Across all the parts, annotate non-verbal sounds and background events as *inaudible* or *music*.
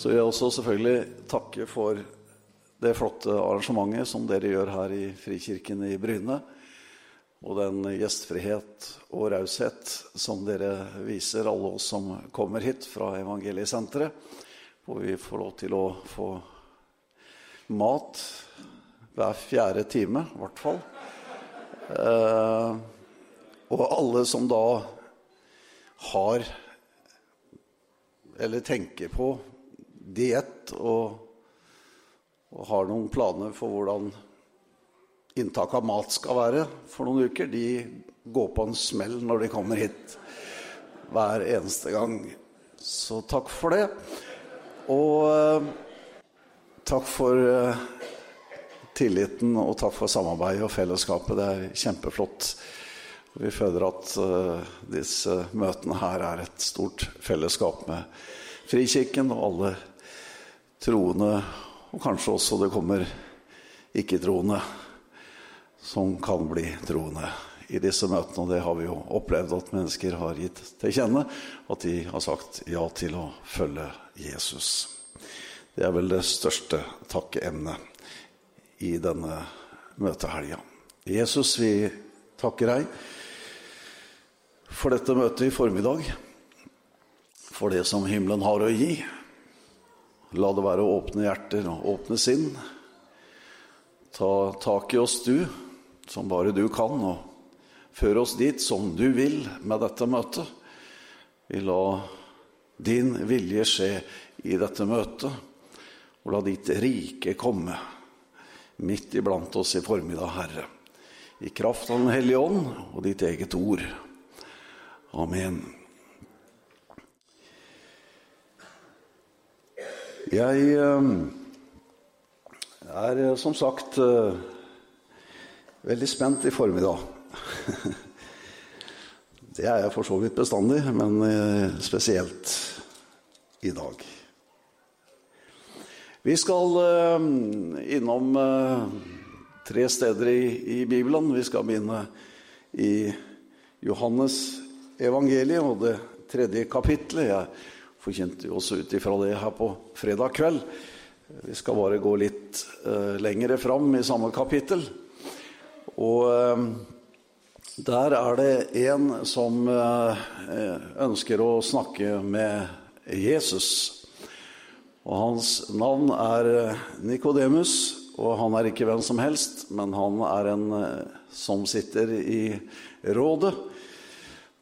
Så vil jeg også selvfølgelig takke for det flotte arrangementet som dere gjør her i Frikirken i Bryne. Og den gjestfrihet og raushet som dere viser alle oss som kommer hit fra Evangeliesenteret. Hvor vi får lov til å få mat hver fjerde time, i hvert fall. Eh, og alle som da har eller tenker på diett og, og, har noen planer for hvordan inntak av mat skal være for noen uker, de går på en smell når de kommer hit hver eneste gang. Så takk for det. Og eh, takk for eh, tilliten, og takk for samarbeidet og fellesskapet. Det er kjempeflott. Vi føler at uh, disse møtene her er et stort fellesskap med Frikirken og alle troende, og kanskje også det kommer ikke-troende som kan bli troende i disse møtene. Og det har vi jo opplevd at mennesker har gitt til kjenne, at de har sagt ja til å følge Jesus. Det er vel det største takkeemnet i denne møtehelga. Jesus, vi takker deg for dette møtet i formiddag, for det som himmelen har å gi. La det være åpne hjerter og åpne sinn. Ta tak i oss, du, som bare du kan, og før oss dit som du vil med dette møtet. Vi la din vilje skje i dette møtet, og la ditt rike komme midt iblant oss i formiddag, Herre. I kraft av Den hellige ånd og ditt eget ord. Amen. Jeg eh, er eh, som sagt eh, veldig spent i formiddag. *laughs* Det er jeg for så vidt bestandig, men spesielt i dag. Vi skal innom tre steder i, Bibelen. Vi skal begynne i Johannes evangeliet og det tredje kapitlet. Jeg forkjente jo også ut ifra det her på fredag kveld. Vi skal bare gå litt uh, lengre fram i samme kapittel. Og uh, der er det en som uh, ønsker å snakke med Jesus. Og hans navn er Nikodemus, og han er ikke hvem som helst, men han er en som sitter i rådet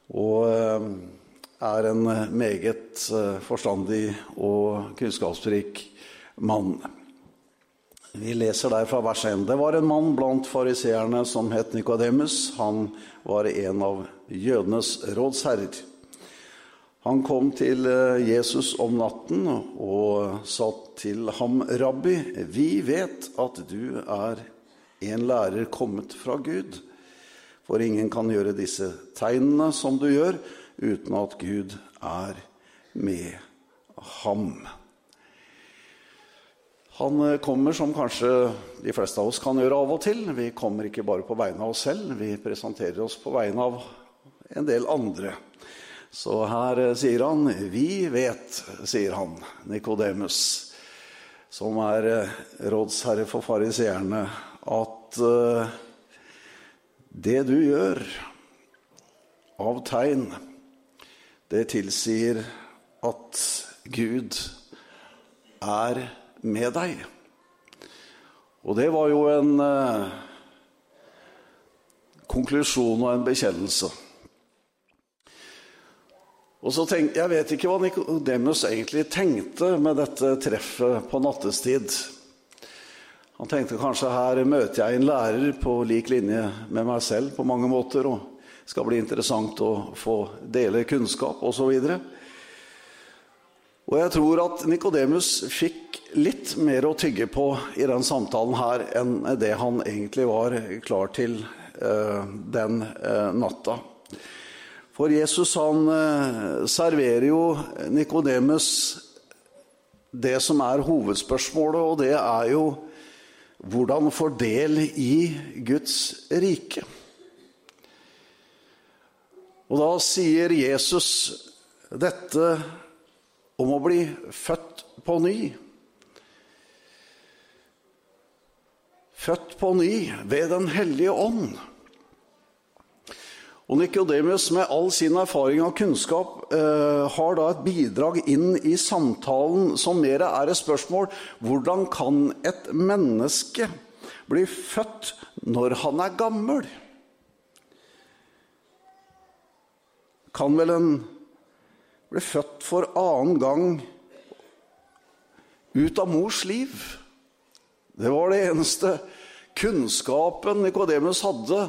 og er en meget eh, forstandig og kunnskapsrik mann. Vi leser der fra vers 1. Det var en mann blant fariseerne som het Nikodemus. Han var en av jødenes rådsherrer. Han kom til eh, Jesus om natten og sa til ham, 'Rabbi, vi vet at du er en lærer kommet fra Gud.' For ingen kan gjøre disse tegnene som du gjør, uten at Gud er med ham. Han eh, kommer som kanskje de fleste av oss kan gjøre av og til. Vi kommer ikke bare på vegne av oss selv, vi presenterer oss på vegne av en del andre. Så her eh, sier han 'Vi vet', sier han, Nikodemus, som er eh, rådsherre for fariseerne, at det du gjør av tegn, det tilsier at Gud er med deg. Og det var jo en eh, konklusjon og en bekjennelse. Og så tenk, Jeg vet ikke hva Nikodemus egentlig tenkte med dette treffet på nattestid. Han tenkte kanskje her møter jeg en lærer på lik linje med meg selv på mange måter, og skal bli interessant å få dele kunnskap osv. Og, og jeg tror at Nikodemus fikk litt mer å tygge på i den samtalen her enn det han egentlig var klar til eh, den eh, natta. For Jesus han uh, serverer jo Nikodemus det som er hovedspørsmålet, og det er jo hvordan få del i Guds rike. Og da sier Jesus dette om å bli født på ny. Født på ny ved Den hellige ånd. Og Nikodemus, med all sin erfaring og kunnskap, eh, har da et bidrag inn i samtalen som mer er et spørsmål hvordan kan et menneske bli født når han er gammel? Kan vel en bli født for annen gang ut av mors liv? Det var det eneste kunnskapen Nikodemus hadde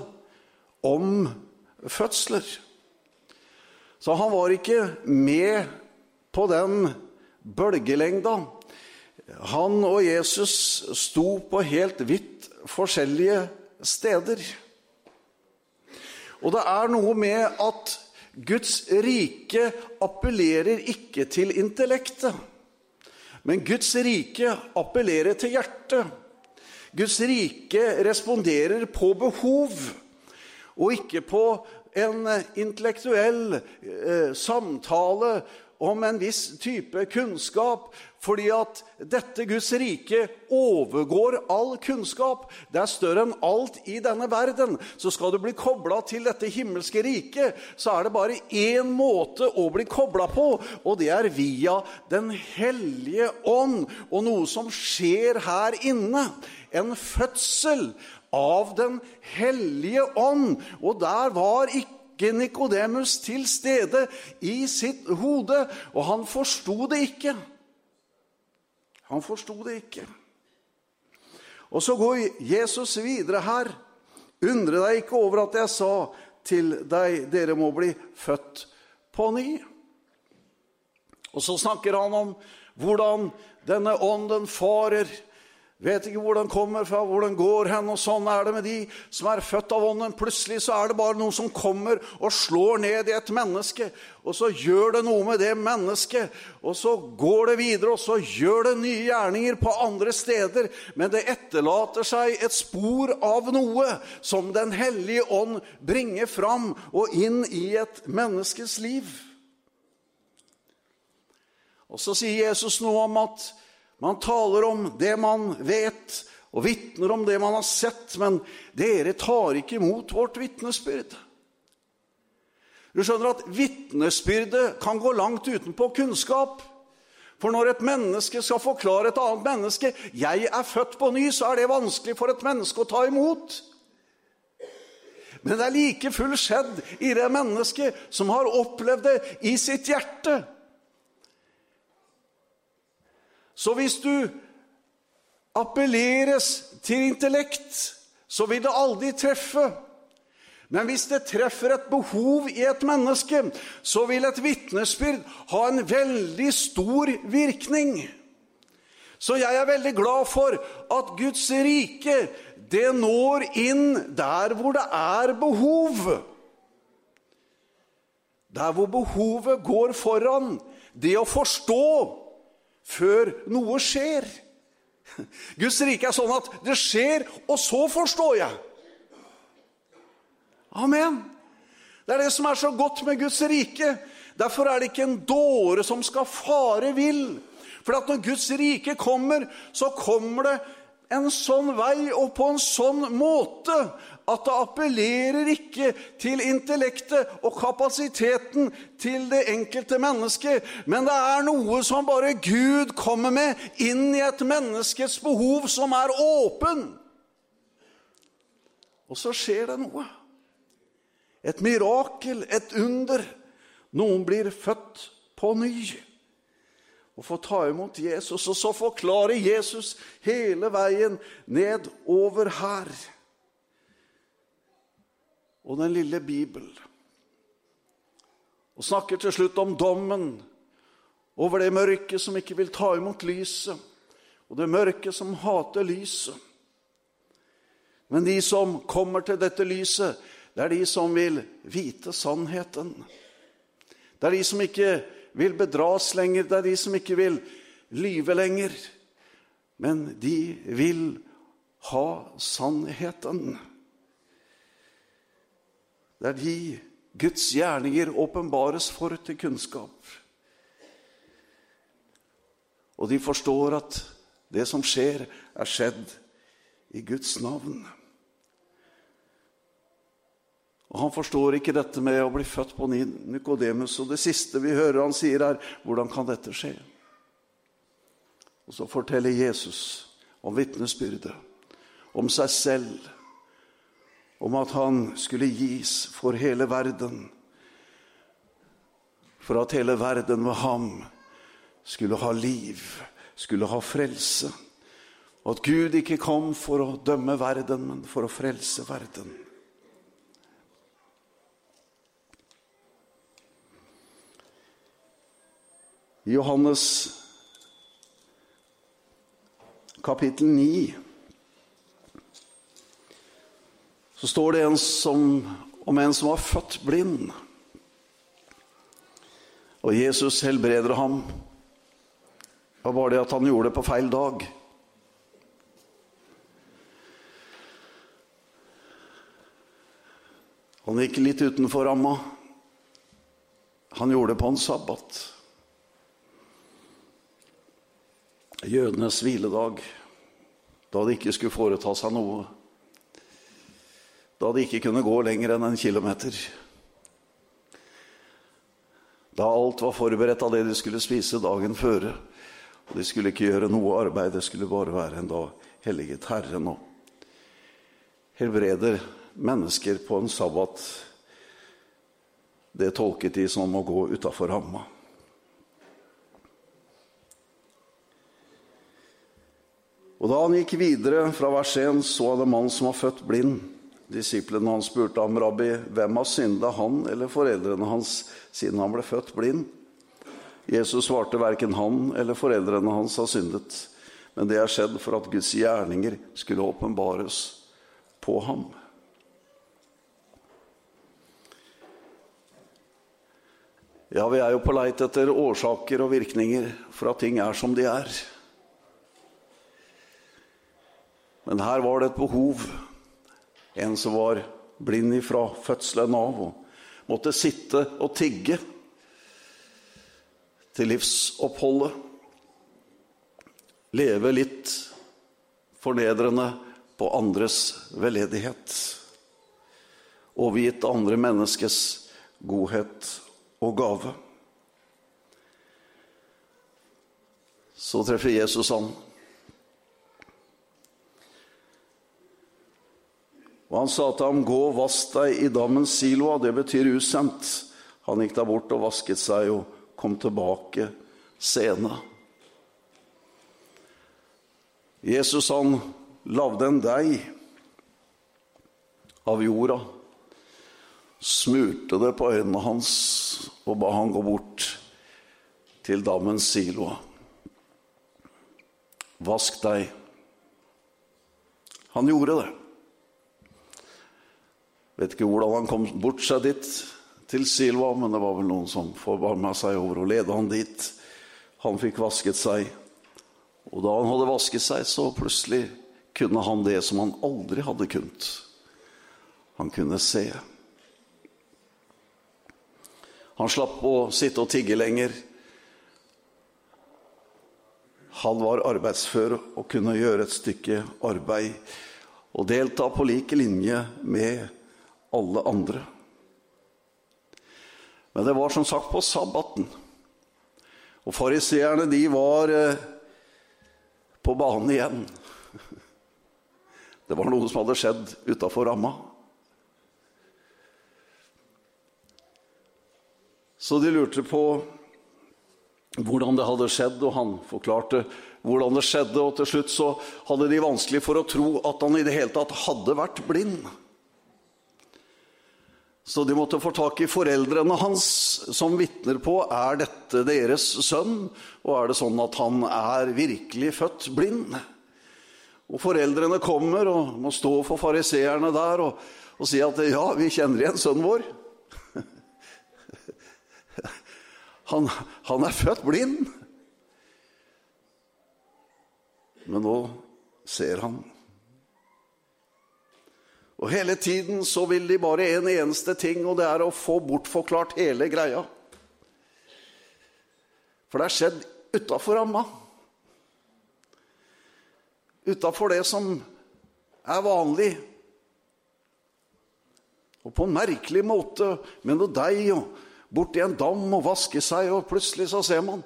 om fødsler. Så han var ikke med på den bølgelengda. Han og Jesus sto på helt vidt forskjellige steder. Og det er noe med at Guds rike appellerer ikke til intellektet, men Guds rike appellerer til hjertet. Guds rike responderer på behov og ikke på en intellektuell eh, samtale om en viss type kunnskap, fordi at dette Guds rike overgår all kunnskap. Det er større enn alt i denne verden. Så skal du bli kobla til dette himmelske riket, så er det bare én måte å bli kobla på, og det er via Den hellige ånd, og noe som skjer her inne. En fødsel av Den hellige ånd. Og der var ikke Nikodemus til stede i sitt hode, og han forsto det ikke. Han forsto det ikke. Og så går Jesus videre her. Undre deg ikke over at jeg sa til deg, dere må bli født på ny. Og så snakker han om hvordan denne ånden farer Vet ikke hvor den kommer fra, hvor den går hen. og Sånn er det med de som er født av ånden. Plutselig så er det bare noe som kommer og slår ned i et menneske. Og så gjør det noe med det mennesket. Og så går det videre, og så gjør det nye gjerninger på andre steder. Men det etterlater seg et spor av noe som Den hellige ånd bringer fram og inn i et menneskes liv. Og så sier Jesus noe om at man taler om det man vet, og vitner om det man har sett, men dere tar ikke imot vårt vitnesbyrd. Du skjønner at Vitnesbyrdet kan gå langt utenpå kunnskap. For når et menneske skal forklare et annet menneske 'Jeg er født på ny', så er det vanskelig for et menneske å ta imot. Men det er like fullt skjedd i det mennesket som har opplevd det i sitt hjerte. Så hvis du appelleres til intellekt, så vil det aldri treffe. Men hvis det treffer et behov i et menneske, så vil et vitnesbyrd ha en veldig stor virkning. Så jeg er veldig glad for at Guds rike det når inn der hvor det er behov. Der hvor behovet går foran det å forstå før noe skjer. Guds rike er sånn at det skjer, og så forstår jeg. Amen. Det er det som er så godt med Guds rike. Derfor er det ikke en dåre som skal fare vill. For at når Guds rike kommer, så kommer det en sånn vei og på en sånn måte at det appellerer ikke til intellektet og kapasiteten til det enkelte mennesket, men det er noe som bare Gud kommer med inn i et menneskets behov som er åpen. Og så skjer det noe. Et mirakel, et under. Noen blir født på ny og får ta imot Jesus. Og så forklarer Jesus hele veien nedover her. Og den lille Bibel. Og snakker til slutt om dommen over det mørket som ikke vil ta imot lyset, og det mørket som hater lyset. Men de som kommer til dette lyset, det er de som vil vite sannheten. Det er de som ikke vil bedras lenger, det er de som ikke vil lyve lenger. Men de vil ha sannheten. Det er de Guds gjerninger åpenbares for til kunnskap. Og de forstår at det som skjer, er skjedd i Guds navn. Og Han forstår ikke dette med å bli født på Nikodemus. Og det siste vi hører han sier, er 'Hvordan kan dette skje?' Og så forteller Jesus om vitnesbyrdet, om seg selv, om at han skulle gis for hele verden, for at hele verden med ham skulle ha liv, skulle ha frelse. Og at Gud ikke kom for å dømme verden, men for å frelse verden. I Johannes kapittel 9 så står det en som, om en som var født blind. Og Jesus helbreder ham. Det var bare det at han gjorde det på feil dag. Han gikk litt utenfor ramma. Han gjorde det på en sabbat. Jødenes hviledag, da det ikke skulle foreta seg noe. Da de ikke kunne gå lenger enn en kilometer. Da alt var forberedt av det de skulle spise dagen føre. Og de skulle ikke gjøre noe arbeid, det skulle bare være en dag helliget Herren og helbreder mennesker på en sabbat. Det tolket de som å gå utafor ramma. Og da han gikk videre fra vers 1, så han en mann som var født blind. Disiplene hans spurte ham, 'Rabbi, hvem har synda, han eller foreldrene hans, siden han ble født blind?' Jesus svarte, 'Verken han eller foreldrene hans har syndet.' Men det er skjedd for at Guds gjerninger skulle åpenbares på ham. Ja, vi er jo på leit etter årsaker og virkninger for at ting er som de er. Men her var det et behov en som var blind ifra fødselen av og måtte sitte og tigge til livsoppholdet. Leve litt fornedrende på andres veldedighet. Overgitt andre menneskes godhet og gave. Så treffer Jesus han. Og han sa til ham, 'Gå og vask deg i dammens Siloa'. Det betyr usendt. Han gikk da bort og vasket seg og kom tilbake sena. Jesus han lagde en deig av jorda, smurte det på øynene hans og ba han gå bort til dammens Siloa. Vask deg. Han gjorde det. Vet ikke hvordan han kom bort seg dit, til Silva, men det var vel noen som forbarma seg over å lede han dit. Han fikk vasket seg, og da han hadde vasket seg, så plutselig kunne han det som han aldri hadde kunnet. Han kunne se. Han slapp å sitte og tigge lenger. Han var arbeidsfør og kunne gjøre et stykke arbeid og delta på like linje med alle andre. Men det var som sagt på sabbaten. Og fariseerne, de var eh, på banen igjen. Det var noe som hadde skjedd utafor ramma. Så de lurte på hvordan det hadde skjedd, og han forklarte hvordan det skjedde. Og til slutt så hadde de vanskelig for å tro at han i det hele tatt hadde vært blind. Så de måtte få tak i foreldrene hans, som vitner på er dette deres sønn, og er det sånn at han er virkelig født blind. Og Foreldrene kommer og må stå for fariseerne der og, og si at ja, vi kjenner igjen sønnen vår. *laughs* Han, han er født blind. Men nå ser han. Og hele tiden så vil de bare en eneste ting, og det er å få bortforklart hele greia. For det er skjedd utafor ramma. utafor det som er vanlig. Og på en merkelig måte med noe deig og borti en dam og vaske seg, og plutselig så ser man.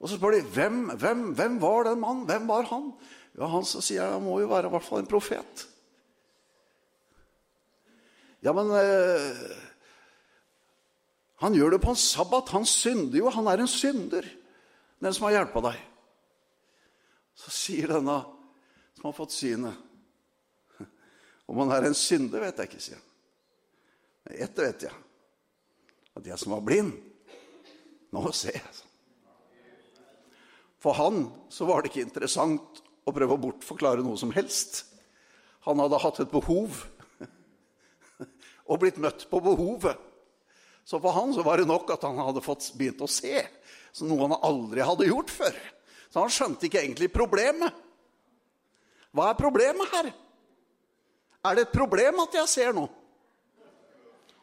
Og så spør de hvem, hvem, hvem var den mannen? Hvem var han? Ja, Han så sier jeg, han må jo være i hvert fall en profet. Ja, men eh, Han gjør det på en sabbat. Han synder jo. Han er en synder, den som har hjelpa deg. Så sier denne som har fått synet Om han er en synder, vet jeg ikke, sier han. Men ett vet jeg. At jeg som var blind, nå ser jeg. For han så var det ikke interessant å prøve å bortforklare noe som helst. Han hadde hatt et behov og blitt møtt på behovet. Så for han så var det nok at han hadde fått begynt å se, som noe han aldri hadde gjort før. Så han skjønte ikke egentlig problemet. Hva er problemet her? Er det et problem at jeg ser noe?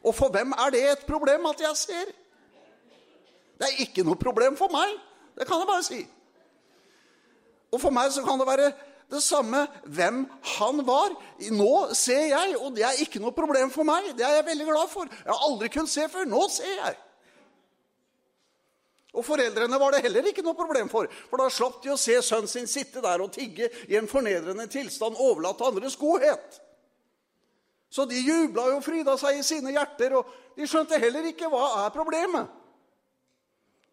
Og for hvem er det et problem at jeg ser? Det er ikke noe problem for meg. Det kan jeg bare si. Og for meg så kan det være det samme hvem han var. Nå ser jeg, og det er ikke noe problem for meg. Det er jeg veldig glad for. Jeg har aldri kunnet se før. Nå ser jeg. Og foreldrene var det heller ikke noe problem for, for da slapp de å se sønnen sin sitte der og tigge i en fornedrende tilstand overlatt til andres godhet. Så de jubla og fryda seg i sine hjerter, og de skjønte heller ikke hva er problemet.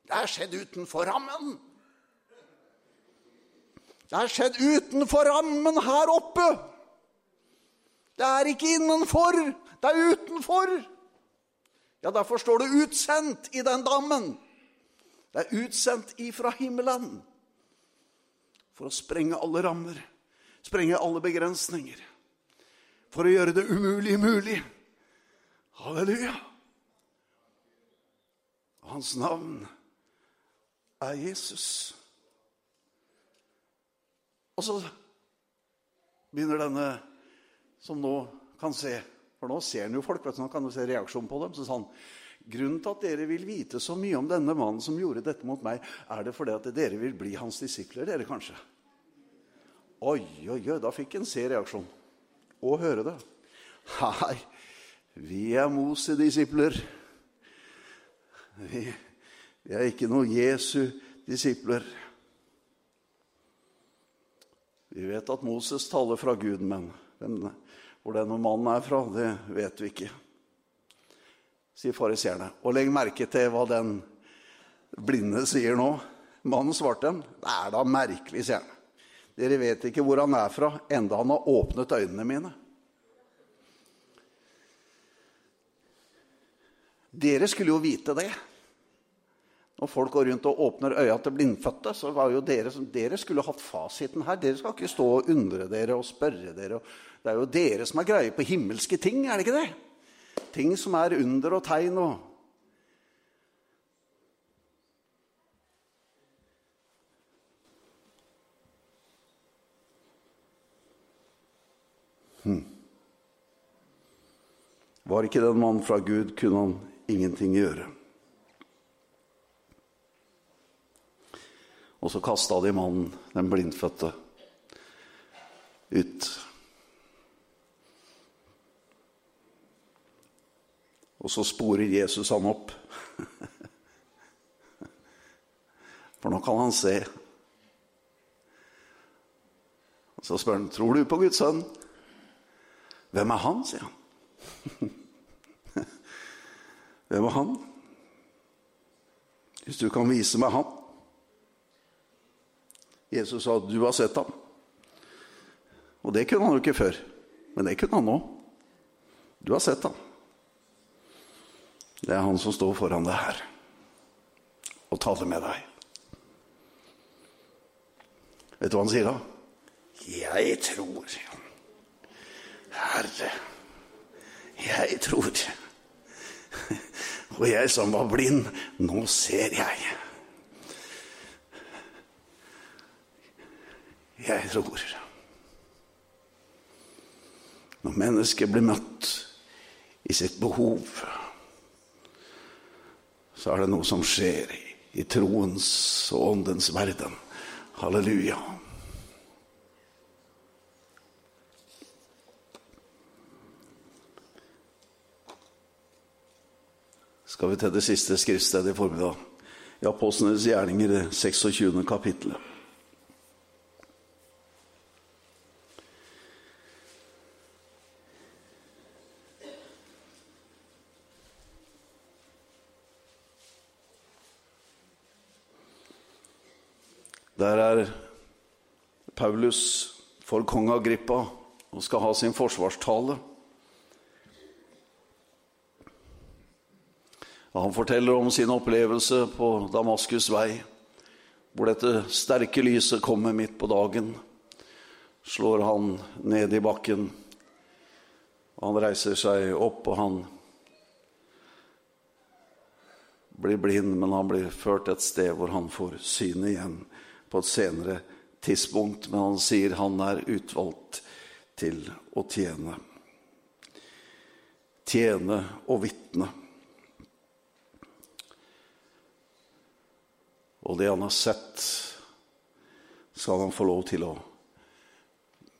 Det er skjedd utenfor rammen. Det er skjedd utenfor rammen her oppe. Det er ikke innenfor, det er utenfor. Ja, derfor står det 'utsendt' i den dammen. Det er utsendt ifra himmelen for å sprenge alle rammer, sprenge alle begrensninger. For å gjøre det umulige mulig. Halleluja. Hans navn er Jesus. Og så begynner denne som nå kan se For nå ser han jo folk, vet du, nå kan du se reaksjonen på dem. Så sa han grunnen til at dere vil vite så mye om denne mannen som gjorde dette mot meg, er det fordi at dere vil bli hans disipler, dere kanskje? Oi, oi, oi, da fikk en se reaksjon. Og høre det. Hei, vi er Mose-disipler. Vi, vi er ikke noe Jesu disipler. Vi vet at Moses taler fra Gud, men hvor denne mannen er fra, det vet vi ikke. Sier fariseerne. Og legg merke til hva den blinde sier nå. Mannen svarte dem. Det er da merkelig, sier han. Dere vet ikke hvor han er fra, enda han har åpnet øynene mine. Dere skulle jo vite det. Når folk går rundt og åpner øya til blindfødte, så var jo dere som dere skulle hatt fasiten her. Dere skal ikke stå og undre dere og spørre dere. Det er jo dere som har greie på himmelske ting, er det ikke det? Ting som er under og tegn og hm. Var ikke den mannen fra Gud, kunne han ingenting gjøre. Og så kasta de mannen, den blindfødte, ut. Og så sporer Jesus han opp. *laughs* For nå kan han se. Og så spør han tror du på Guds sønn. Hvem er han, sier han. *laughs* Hvem er han? Hvis du kan vise meg han. Jesus sa 'du har sett ham'. Og det kunne han jo ikke før. Men det kunne han nå. Du har sett ham. Det er han som står foran deg her og taler med deg. Vet du hva han sier da? Jeg tror. Herre, jeg tror. *laughs* Og jeg som var blind, nå ser jeg. Jeg tror Når mennesket blir møtt i sitt behov, så er det noe som skjer i troens og åndens verden. Halleluja. Skal vi til det siste skriftstedet i formiddag? I Apostlenes gjerninger, 26. kapittelet. Der er Paulus for kong Agrippa og skal ha sin forsvarstale. Han forteller om sin opplevelse på Damaskus vei, hvor dette sterke lyset kommer midt på dagen. Slår han ned i bakken. Han reiser seg opp, og han blir blind, men han blir ført et sted hvor han får synet igjen på et senere tidspunkt, men han sier han er utvalgt til å tjene. Tjene og vitne. Og det han har sett, skal han få lov til å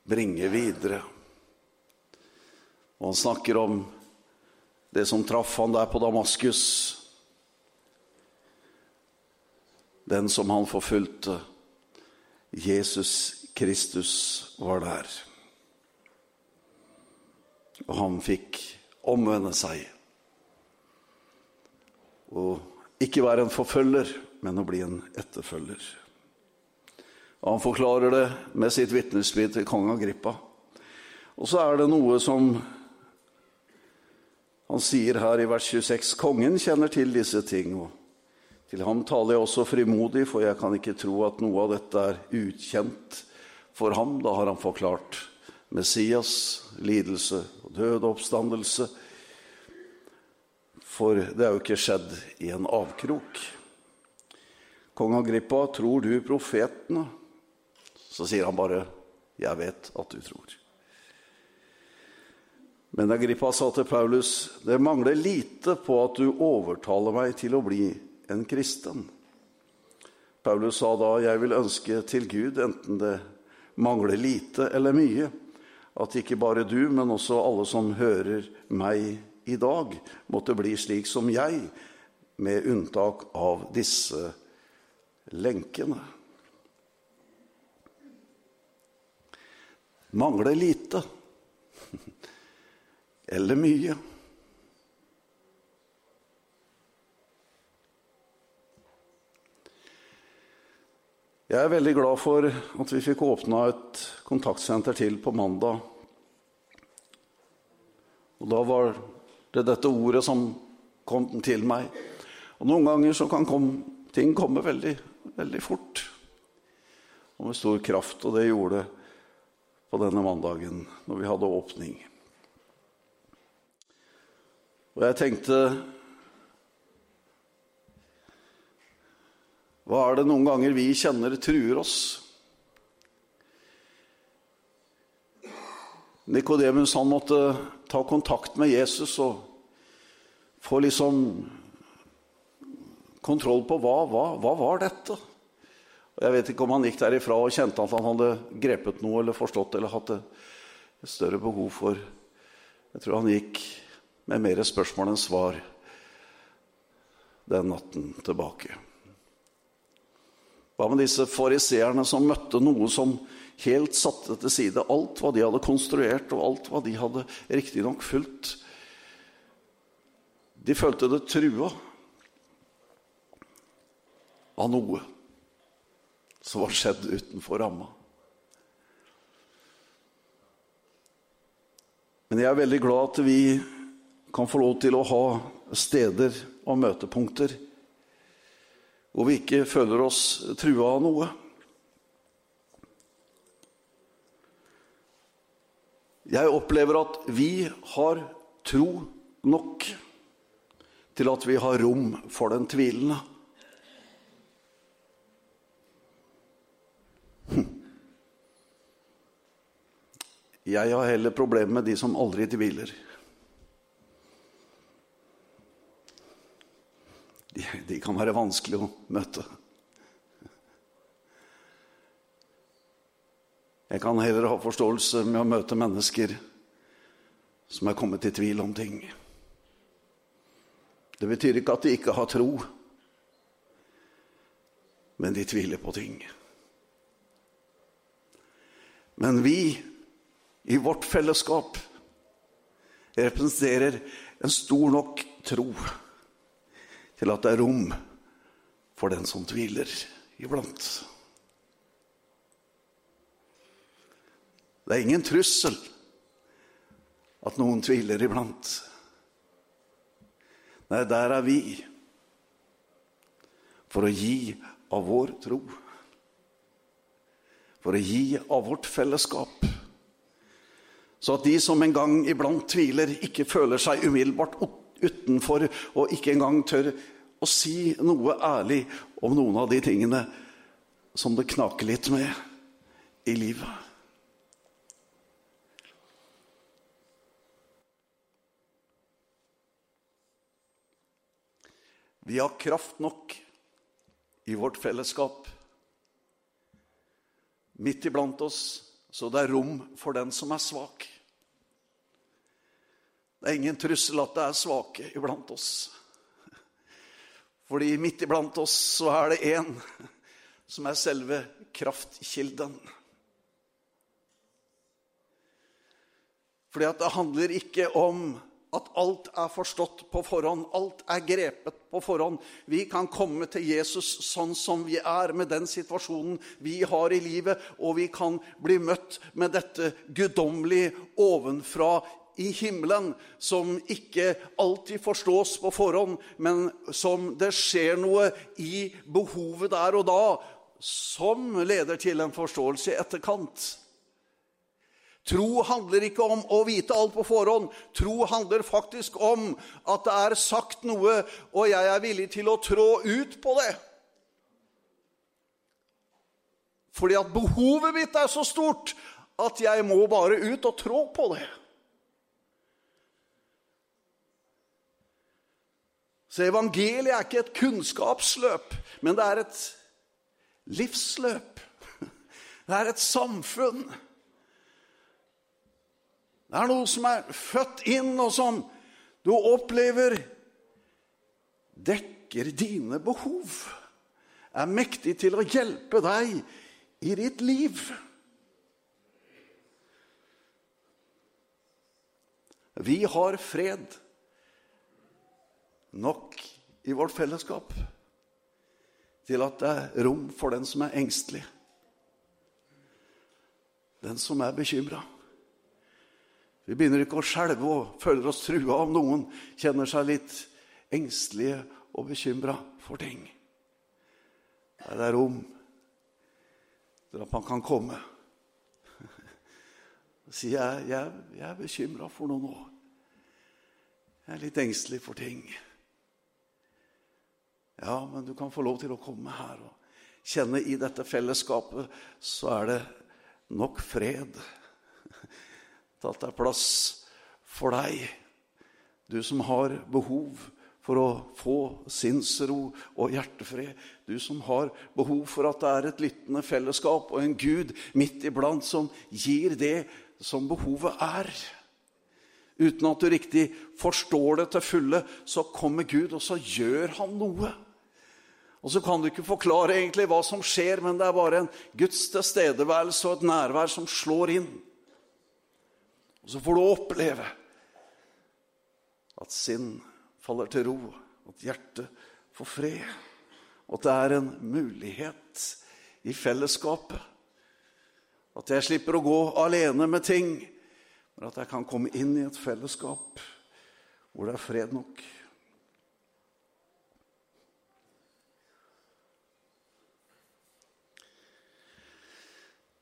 bringe videre. Og han snakker om det som traff han der på Damaskus. Den som han forfulgte Jesus Kristus var der. Og han fikk omvende seg. Og ikke være en forfølger, men å bli en etterfølger. Og han forklarer det med sitt vitnesbyrd til kong Agrippa. Og så er det noe som han sier her i vers 26. Kongen kjenner til disse ting. og til ham taler jeg også frimodig, for jeg kan ikke tro at noe av dette er ukjent for ham. Da har han forklart Messias, lidelse og død og oppstandelse. For det er jo ikke skjedd i en avkrok. Kong Agrippa, tror du profetene? Så sier han bare, 'Jeg vet at du tror'. Men Agrippa sa til Paulus, 'Det mangler lite på at du overtaler meg til å bli en kristen. Paulus sa da, 'Jeg vil ønske til Gud, enten det mangler lite eller mye', at ikke bare du, men også alle som hører meg i dag, måtte bli slik som jeg, med unntak av disse lenkene. Mangler lite *laughs* eller mye. Jeg er veldig glad for at vi fikk åpna et kontaktsenter til på mandag. Og da var det dette ordet som kom til meg. Og noen ganger så kan kom, ting komme veldig, veldig fort. Og med stor kraft. Og det gjorde det på denne mandagen når vi hadde åpning. Og jeg tenkte Hva er det noen ganger vi kjenner truer oss? Nikodemus måtte ta kontakt med Jesus og få liksom kontroll på hva, hva, hva var dette? Og Jeg vet ikke om han gikk derifra og kjente at han hadde grepet noe eller forstått eller hatt et større behov for Jeg tror han gikk med mer spørsmål enn svar den natten tilbake. Hva med disse fariseerne som møtte noe som helt satte til side alt hva de hadde konstruert, og alt hva de hadde riktignok fulgt? De følte det trua av noe som var skjedd utenfor ramma. Men jeg er veldig glad at vi kan få lov til å ha steder og møtepunkter hvor vi ikke føler oss trua av noe. Jeg opplever at vi har tro nok til at vi har rom for den tvilende. Hm. Jeg har heller problemer med de som aldri tviler. *laughs* De kan være vanskelig å møte. Jeg kan heller ha forståelse med å møte mennesker som er kommet i tvil om ting. Det betyr ikke at de ikke har tro, men de tviler på ting. Men vi, i vårt fellesskap, representerer en stor nok tro til at det er rom for den som tviler iblant. Det er ingen trussel at noen tviler iblant. Nei, der er vi for å gi av vår tro. For å gi av vårt fellesskap. Så at de som en gang iblant tviler, ikke føler seg umiddelbart utenfor og ikke engang tør å si noe ærlig om noen av de tingene som det knaker litt med i livet. Vi har kraft nok i vårt fellesskap midt iblant oss, så det er rom for den som er svak. Det er ingen trussel at det er svake iblant oss. Fordi midt iblant oss så er det én som er selve kraftkilden. Fordi at det handler ikke om at alt er forstått på forhånd, alt er grepet på forhånd. Vi kan komme til Jesus sånn som vi er, med den situasjonen vi har i livet, og vi kan bli møtt med dette guddommelige ovenfra i himmelen, som ikke alltid forstås på forhånd, men som det skjer noe i behovet der og da, som leder til en forståelse i etterkant. Tro handler ikke om å vite alt på forhånd. Tro handler faktisk om at det er sagt noe, og jeg er villig til å trå ut på det. Fordi at behovet mitt er så stort at jeg må bare ut og trå på det. Så evangeliet er ikke et kunnskapsløp, men det er et livsløp. *laughs* Det er et samfunn det er noe som er født inn, og som du opplever dekker dine behov. Er mektig til å hjelpe deg i ditt liv. Vi har fred nok i vårt fellesskap til at det er rom for den som er engstelig, den som er bekymra. Vi begynner ikke å skjelve og føler oss trua om noen kjenner seg litt engstelige og bekymra for ting. Der er rom til at man kan komme og *laughs* si jeg, jeg, jeg er bekymra for noe nå. Jeg er litt engstelig for ting. Ja, men du kan få lov til å komme her og kjenne i dette fellesskapet, så er det nok fred til *laughs* at det er plass for deg. Du som har behov for å få sinnsro og hjertefred. Du som har behov for at det er et lyttende fellesskap og en Gud midt iblant som gir det som behovet er. Uten at du riktig forstår det til fulle, så kommer Gud, og så gjør han noe. Og så kan du ikke forklare egentlig hva som skjer, men det er bare en Guds tilstedeværelse og et nærvær som slår inn. Og så får du oppleve at sinn faller til ro, at hjertet får fred. Og at det er en mulighet i fellesskapet. At jeg slipper å gå alene med ting, men at jeg kan komme inn i et fellesskap hvor det er fred nok.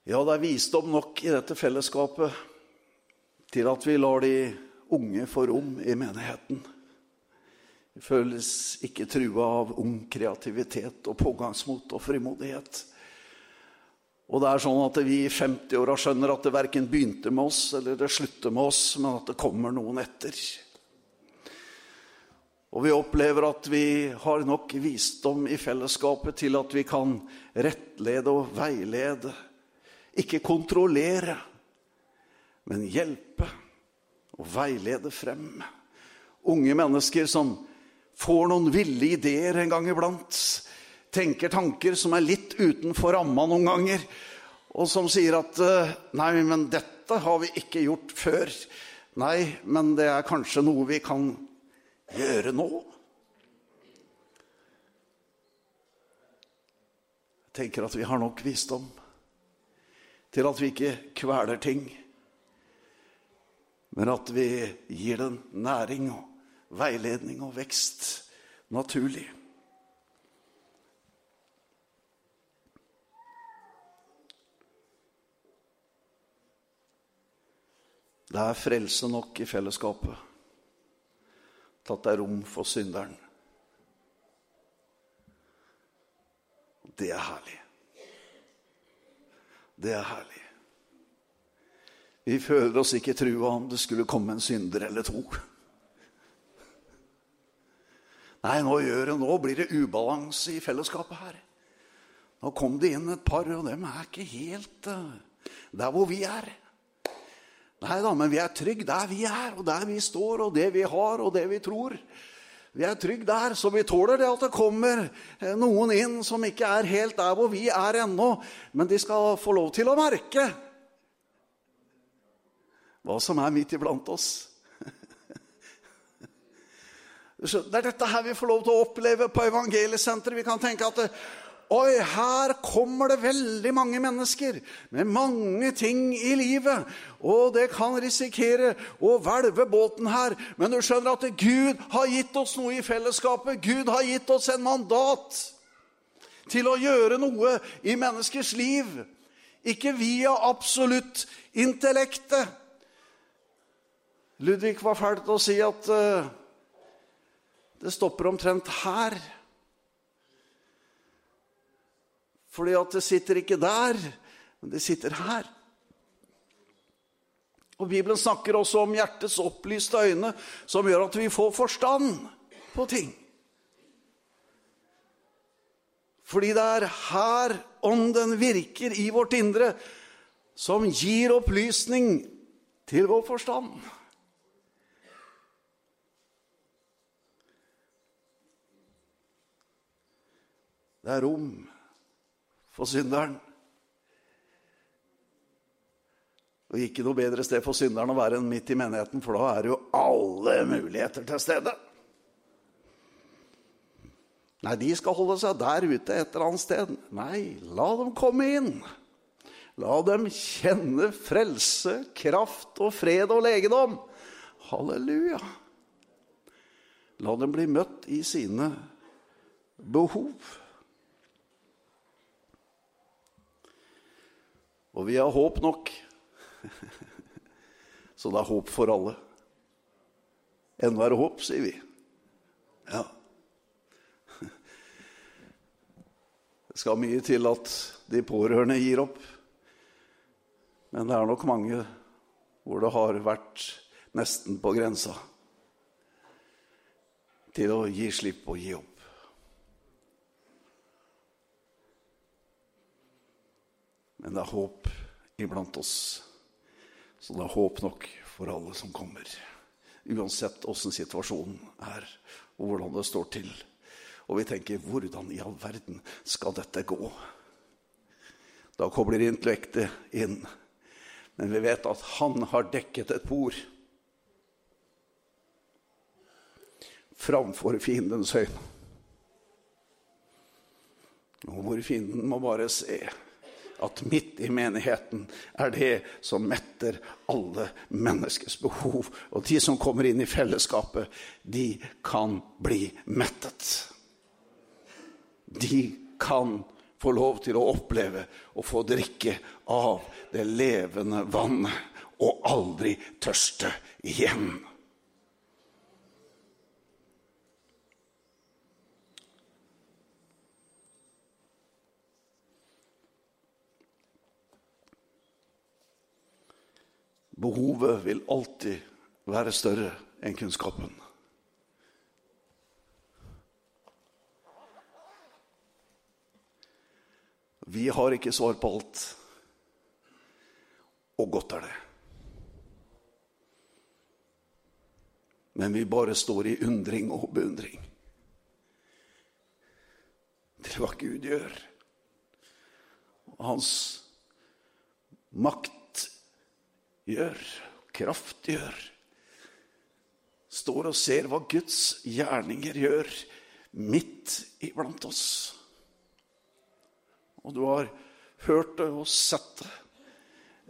Ja, det er visdom nok i dette fellesskapet til at vi lar de unge få rom i menigheten. Vi føles ikke trua av ung kreativitet og pågangsmot og frimodighet. Og det er sånn at vi i 50-åra skjønner at det verken begynte med oss eller det slutter med oss, men at det kommer noen etter. Og vi opplever at vi har nok visdom i fellesskapet til at vi kan rettlede og veilede. Ikke kontrollere, men hjelpe og veilede frem. Unge mennesker som får noen ville ideer en gang iblant. Tenker tanker som er litt utenfor ramma noen ganger. Og som sier at eh, 'Nei, men dette har vi ikke gjort før'. Nei, men det er kanskje noe vi kan gjøre nå. Jeg tenker at vi har nok visdom til at vi ikke kveler ting, men at vi gir den næring og veiledning og vekst naturlig. Det er frelse nok i fellesskapet til at det er rom for synderen. Det er herlig. Det er herlig. Vi føler oss ikke trua om det skulle komme en synder eller to. Nei, nå, det, nå blir det ubalanse i fellesskapet her. Nå kom det inn et par, og dem er ikke helt uh, der hvor vi er. Nei da, men vi er trygge der vi er, og der vi står, og det vi har, og det vi tror. Vi er trygge der, så vi tåler det at det kommer eh, noen inn som ikke er helt der hvor vi er ennå. Men de skal få lov til å merke hva som er midt iblant oss. *laughs* Det er dette her vi får lov til å oppleve på evangeliesenteret. Vi kan tenke at Oi, her kommer det veldig mange mennesker med mange ting i livet. Og det kan risikere å hvelve båten her. Men du skjønner at Gud har gitt oss noe i fellesskapet. Gud har gitt oss en mandat til å gjøre noe i menneskers liv. Ikke via absolutt intellektet. Ludvig var ferdig til å si at uh, det stopper omtrent her. Fordi at det sitter ikke der, men det sitter her. Og Bibelen snakker også om hjertets opplyste øyne, som gjør at vi får forstand på ting. Fordi det er her ånden virker i vårt indre, som gir opplysning til vår forstand. Det er rom for synderen. Og ikke noe bedre sted for synderen å være enn midt i menigheten, for da er jo alle muligheter til stede. Nei, de skal holde seg der ute et eller annet sted. Nei, la dem komme inn. La dem kjenne frelse, kraft og fred og legedom. Halleluja. La dem bli møtt i sine behov. Og vi har håp nok. *laughs* Så det er håp for alle. Ennå er det håp, sier vi. Ja. Det skal mye til at de pårørende gir opp. Men det er nok mange hvor det har vært nesten på grensa til å gi slipp og gi opp. Men det er håp iblant oss. Så det er håp nok for alle som kommer. Uansett åssen situasjonen er, og hvordan det står til. Og vi tenker 'hvordan i all verden skal dette gå'? Da kobler intellektet inn. Men vi vet at han har dekket et bord framfor fiendens øyne. Og hvor fienden må bare se at midt i menigheten er det som metter alle menneskers behov. Og de som kommer inn i fellesskapet, de kan bli mettet. De kan få lov til å oppleve og få drikke av det levende vannet og aldri tørste igjen. Behovet vil alltid være større enn kunnskapen. Vi har ikke svar på alt, og godt er det. Men vi bare står i undring og beundring. Det er hva Gud gjør. Hans makt gjør, kraft. Står og ser hva Guds gjerninger gjør midt iblant oss. Og du har hørt det og sett det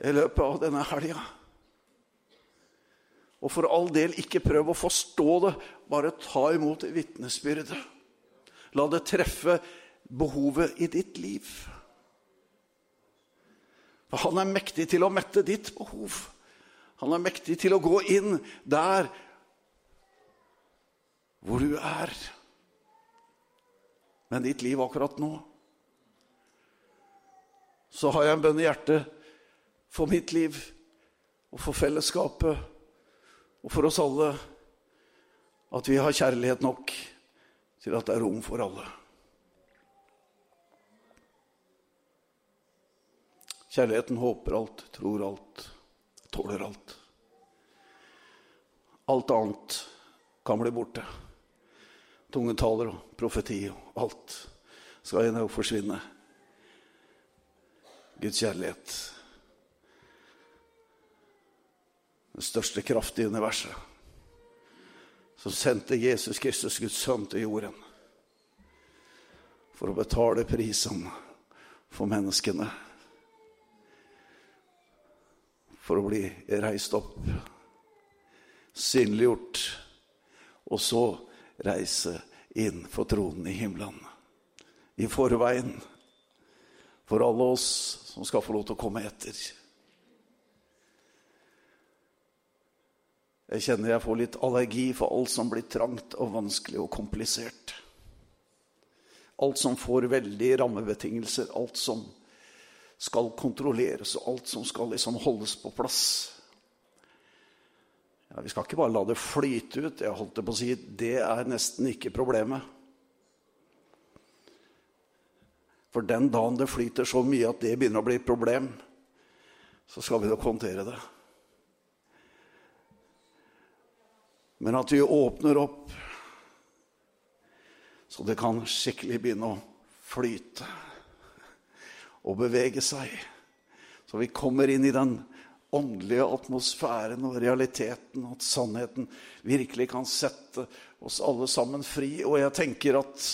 i løpet av denne helga. Og for all del, ikke prøv å forstå det, bare ta imot vitnesbyrdet. La det treffe behovet i ditt liv. Han er mektig til å mette ditt behov. Han er mektig til å gå inn der hvor du er med ditt liv akkurat nå. Så har jeg en bønn i hjertet for mitt liv og for fellesskapet og for oss alle at vi har kjærlighet nok til at det er rom for alle. Kjærligheten håper alt, tror alt, tåler alt. Alt annet kan bli borte tunge og profeti og alt skal en dag forsvinne. Guds kjærlighet. Den største kraft i universet. Som sendte Jesus Kristus, Guds sønn, til jorden. For å betale prisen for menneskene. For å bli reist opp, synliggjort, og så reise inn for tronen i himmelen. I forveien for alle oss som skal få lov til å komme etter. Jeg kjenner jeg får litt allergi for alt som blir trangt og vanskelig og komplisert. Alt som får veldige rammebetingelser, alt som skal kontrolleres, og alt som skal liksom holdes på plass. Ja, vi skal ikke bare la det flyte ut. Jeg holdt det på å si, Det er nesten ikke problemet. For den dagen det flyter så mye at det begynner å bli et problem, så skal vi nok håndtere det. Men at vi åpner opp så det kan skikkelig begynne å flyte og bevege seg. Så vi kommer inn i den åndelige atmosfæren og realiteten, at sannheten virkelig kan sette oss alle sammen fri. Og jeg tenker at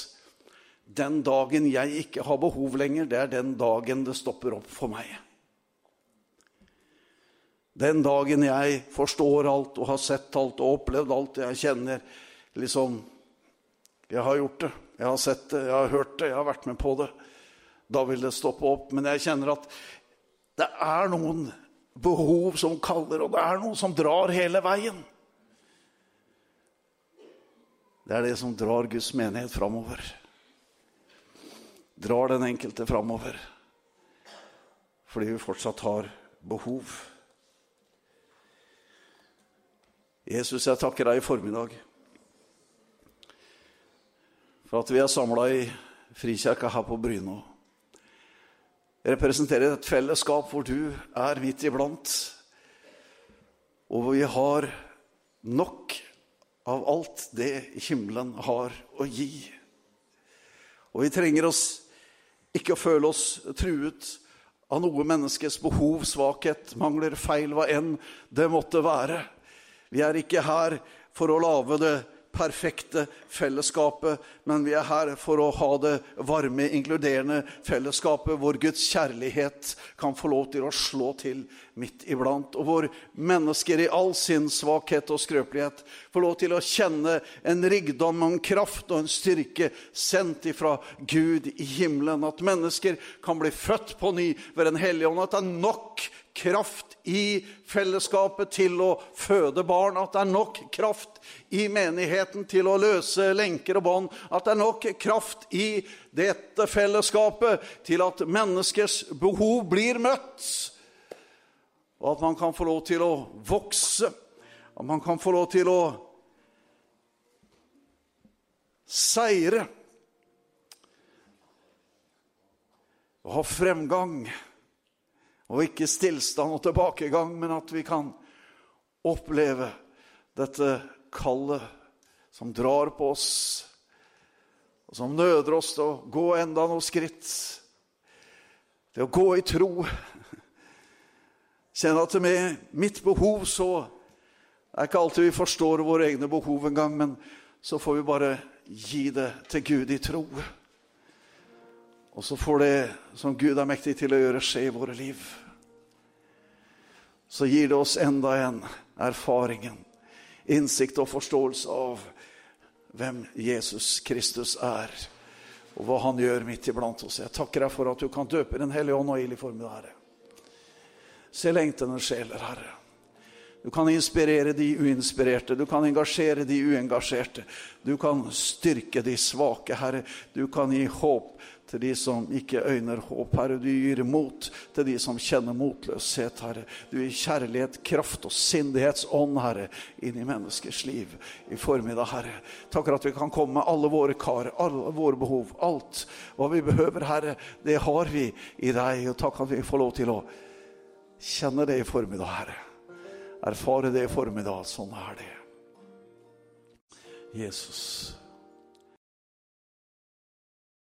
den dagen jeg ikke har behov lenger, det er den dagen det stopper opp for meg. Den dagen jeg forstår alt og har sett alt og opplevd alt jeg kjenner liksom, Jeg har gjort det, jeg har sett det, jeg har hørt det, jeg har vært med på det. Da vil det stoppe opp. Men jeg kjenner at det er noen behov som kaller, og det er noe som drar hele veien. Det er det som drar Guds menighet framover. Drar den enkelte framover. Fordi vi fortsatt har behov. Jesus, jeg takker deg i formiddag for at vi er samla i Frikirka her på Bryna representerer et fellesskap hvor du er midt iblant, og hvor vi har nok av alt det himmelen har å gi. Og vi trenger oss ikke å føle oss truet av noe menneskes behov, svakhet, mangler, feil, hva enn det måtte være. Vi er ikke her for å lage det perfekte fellesskapet, men vi er her for å ha det varme, inkluderende fellesskapet hvor Guds kjærlighet kan få lov til å slå til midt iblant, og hvor mennesker i all sin svakhet og skrøpelighet får lov til å kjenne en rikdom, en kraft og en styrke sendt ifra Gud i himmelen. At mennesker kan bli født på ny ved Den hellige ånd. At det er nok kraft i fellesskapet til å føde barn, at det er nok kraft i menigheten til å løse lenker og bånd, at det er nok kraft i dette fellesskapet til at menneskers behov blir møtt, og at man kan få lov til å vokse, at man kan få lov til å seire. og ha fremgang. Og ikke stillstand og tilbakegang, men at vi kan oppleve dette kallet som drar på oss, og som nøder oss til å gå enda noen skritt. Til å gå i tro. Kjenne at med mitt behov så Det er ikke alltid vi forstår våre egne behov engang, men så får vi bare gi det til Gud i tro. Og så får det som Gud er mektig til å gjøre, skje i våre liv. Så gir det oss enda en erfaringen, innsikt og forståelse av hvem Jesus Kristus er, og hva han gjør midt iblant oss. Jeg takker deg for at du kan døpe Den hellige ånd og ild i formiddag, Herre. Se lengtende sjeler, Herre. Du kan inspirere de uinspirerte, du kan engasjere de uengasjerte. Du kan styrke de svake, Herre. Du kan gi håp til de som ikke øyner håp, Herre. Du gir mot til de som kjenner motløshet, Herre. Du gir kjærlighet, kraft og sindighetsånd, Herre, inn i menneskers liv i formiddag, Herre. Takk for at vi kan komme med alle våre kar, alle våre behov. Alt hva vi behøver, Herre, det har vi i deg. Og takk at vi får lov til å kjenne det i formiddag, Herre. Erfare det i formiddag. Sånn er det. Jesus.